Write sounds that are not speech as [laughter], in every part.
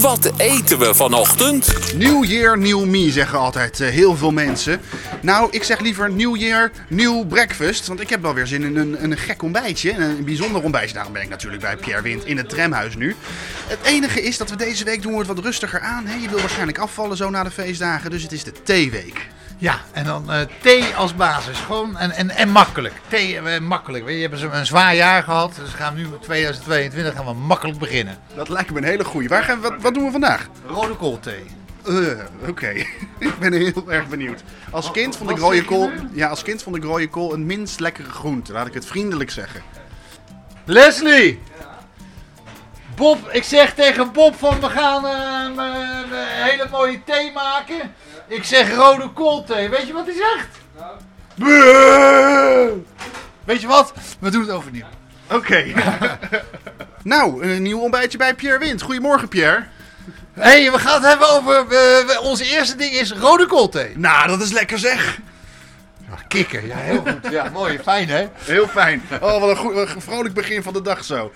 Wat eten we vanochtend? New Year, New Me, zeggen altijd eh, heel veel mensen. Nou, ik zeg liever New Year, New Breakfast. Want ik heb wel weer zin in een, een gek ontbijtje. Een, een bijzonder ontbijtje. Daarom ben ik natuurlijk bij Pierre Wind in het tramhuis nu. Het enige is dat we deze week doen we het wat rustiger aan. Hè? Je wil waarschijnlijk afvallen zo na de feestdagen. Dus het is de theeweek. Ja, en dan eh, thee als basis. Gewoon en, en, en makkelijk. Thee eh, makkelijk. Weet je, je hebt een, een zwaar jaar gehad. Dus we gaan nu 2022 gaan we makkelijk beginnen. Dat lijkt me een hele goeie. Waar gaan we, wat, wat doen we vandaag? Rode koolthee. Eh, Oké, [laughs] ik ben heel erg benieuwd. Als kind vond ik rode kool, ja, als kind vond ik rode kool een minst lekkere groente. Laat ik het vriendelijk zeggen. Leslie! Bob, ik zeg tegen Bob van we gaan eh, een- een hele mooie thee maken. Ik zeg rode koolthee. Weet je wat hij zegt? Buh! Weet je wat? We doen het overnieuw. Oké. [laughs] nou, een nieuw ontbijtje bij Pierre Wind. Goedemorgen, Pierre. Hé, hey, we gaan het hebben over... we- onze eerste ding is rode koolthee. Nou, dat is lekker zeg. Kikker, ja heel goed. Ja, mooi, fijn hè? Heel fijn. Oh, wat een, goed, een vrolijk begin van de dag zo.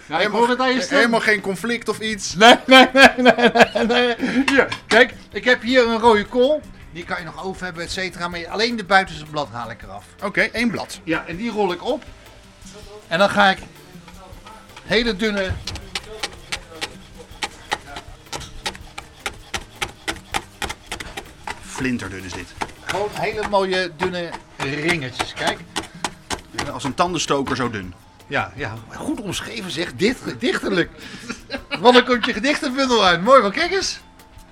stem. helemaal geen conflict of iets. Nee, nee, nee, nee, nee, nee. Hier, kijk, ik heb hier een rode kool. Die kan je nog over hebben, et cetera. Maar alleen de buitenste blad haal ik eraf. Oké, één blad. Ja, en die rol ik op. En dan ga ik hele dunne... Flinterdun is dit. Gewoon hele mooie dunne ringetjes. Kijk. Als een tandenstoker zo dun. Ja, ja. Goed omschreven zeg. Dicht, dichterlijk. Want dan komt je gedichtenbundel uit. Mooi, maar kijk eens.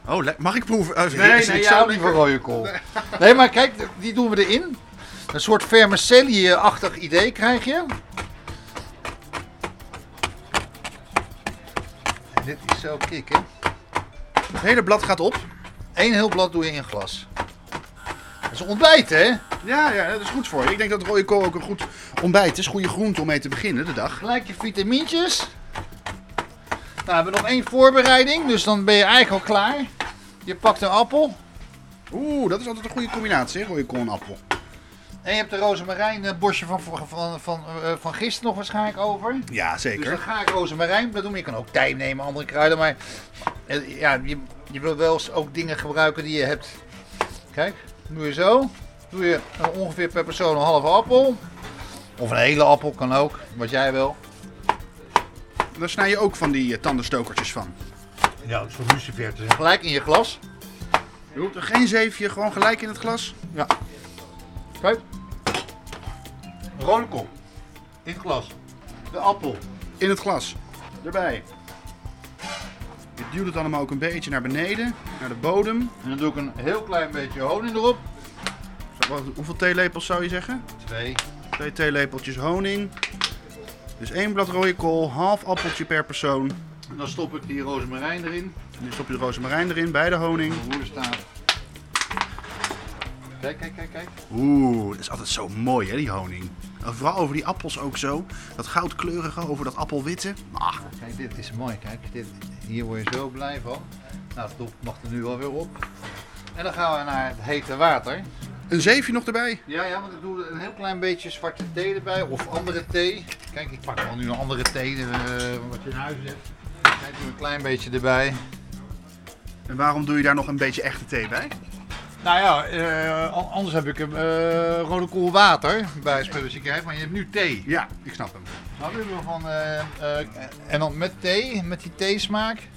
Oh, mag ik proeven? Is Nee, het nee, zo jou niet van rode kool. Nee, maar kijk, die doen we erin. Een soort vermicelli-achtig idee krijg je. En dit is zo kicken. Het hele blad gaat op. Eén heel blad doe je in glas. Dat is een ontbijt, hè? Ja, ja, dat is goed voor je. Ik denk dat rode kool ook een goed ontbijt is. Goede groente om mee te beginnen de dag. Gelijk je vitamintjes. Nou, we hebben nog één voorbereiding, dus dan ben je eigenlijk al klaar. Je pakt een appel Oeh, dat is altijd een goede combinatie, rode kool en appel. en je hebt de rozemarijn eh, bosje van, van, van, van, eh, van gisteren nog waarschijnlijk over. Ja, Dus zeker. dan ga ik rozemarijn doen. Je kan ook tijm nemen, andere kruiden. Maar eh, ja, je, je wil wel eens ook dingen gebruiken die je hebt. Kijk, doe je zo. Doe je ongeveer per persoon een halve appel. Of een hele appel, kan ook. Wat jij wil. Daar snij je ook van die tandenstokertjes van. Ja, dat is voor lucifer te Gelijk in je glas. Je hoeft er geen zeefje, gewoon gelijk in het glas. Ja. Kijk. Rode kool. In het glas. De appel. In het glas. Erbij. Je duwt het allemaal ook een beetje naar beneden, naar de bodem. En dan doe ik een heel klein beetje honing erop. Wat- Hoeveel theelepels zou je zeggen? Twee. Twee theelepeltjes honing. Dus één blad rode kool, half appeltje per persoon. En dan stop ik die rozemarijn erin. Nu stop je de rozemarijn erin, bij de honing. De roer staat. Kijk, kijk, kijk, kijk. Oeh, dat is altijd zo mooi hè, die honing. En vooral over die appels ook zo. Dat goudkleurige, over dat appelwitte. Ah, Kijk, dit is mooi. Kijk, dit, hier word je zo blij van. Nou, het mag er nu wel weer op. En dan gaan we naar het hete water. een zeefje nog erbij. Ja, ja, want ik doe een heel klein beetje zwarte thee erbij. Of andere thee. Kijk, ik pak wel nu een andere thee eh, wat je in huis hebt. Kijk, doe een klein beetje erbij. En waarom doe je daar nog een beetje echte thee bij? Nou ja, eh, an- anders heb ik een eh, rode kool water bij spullenzekerheid. Maar je hebt nu thee. Ja, ik snap hem. Nou, we van, eh, eh, en dan met thee, met die theesmaak. Kijk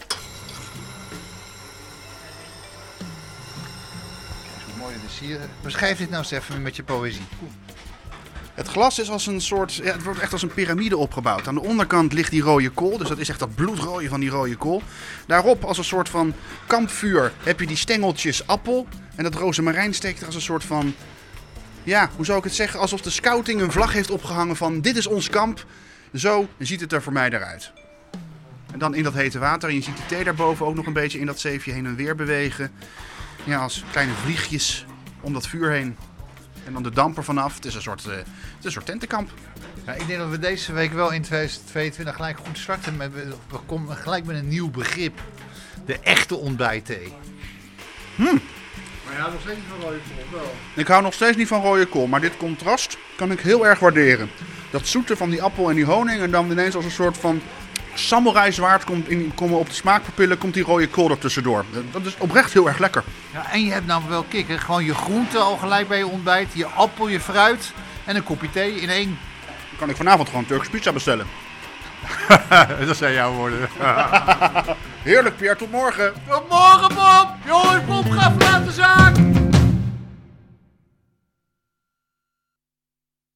hoe mooi dit is hier. Beschrijf dit nou eens even met je poëzie. Het glas is als een soort, ja, het wordt echt als een piramide opgebouwd. Aan de onderkant ligt die rode kool, dus dat is echt dat bloedrooie van die rode kool. Daarop als een soort van kampvuur heb je die stengeltjes appel. En dat rozemarijn steekt er als een soort van, ja, hoe zou ik het zeggen? Alsof de scouting een vlag heeft opgehangen van dit is ons kamp. Zo ziet het er voor mij eruit. En dan in dat hete water. En je ziet de thee daarboven ook nog een beetje in dat zeefje heen en weer bewegen. Ja, als kleine vliegjes om dat vuur heen. En dan de damper vanaf. Het is een soort, eh, het is een soort tentenkamp. Ja, ik denk dat we deze week wel in 2022 gelijk goed starten. Met, we komen gelijk met een nieuw begrip. De echte ontbijtthee. Maar ja, nog steeds niet van rode kool, wel. Ik hou nog steeds niet van rode kool, maar dit contrast kan ik heel erg waarderen. Dat zoete van die appel en die honing en dan ineens als een soort van samurai zwaard komt in, komen op de smaakpapillen, komt die rode kool er tussendoor. Dat- Dat is oprecht heel erg lekker. Ja, en je hebt nou wel kikker. Gewoon je groenten al gelijk bij je ontbijt. Je appel, je fruit en een kopje thee in één. Dan kan ik vanavond gewoon Turks pizza bestellen. [laughs] Dat zijn jouw woorden. [laughs] Heerlijk Pierre, tot morgen. Tot morgen, Bob! Jongens, Bob, ga vanuit!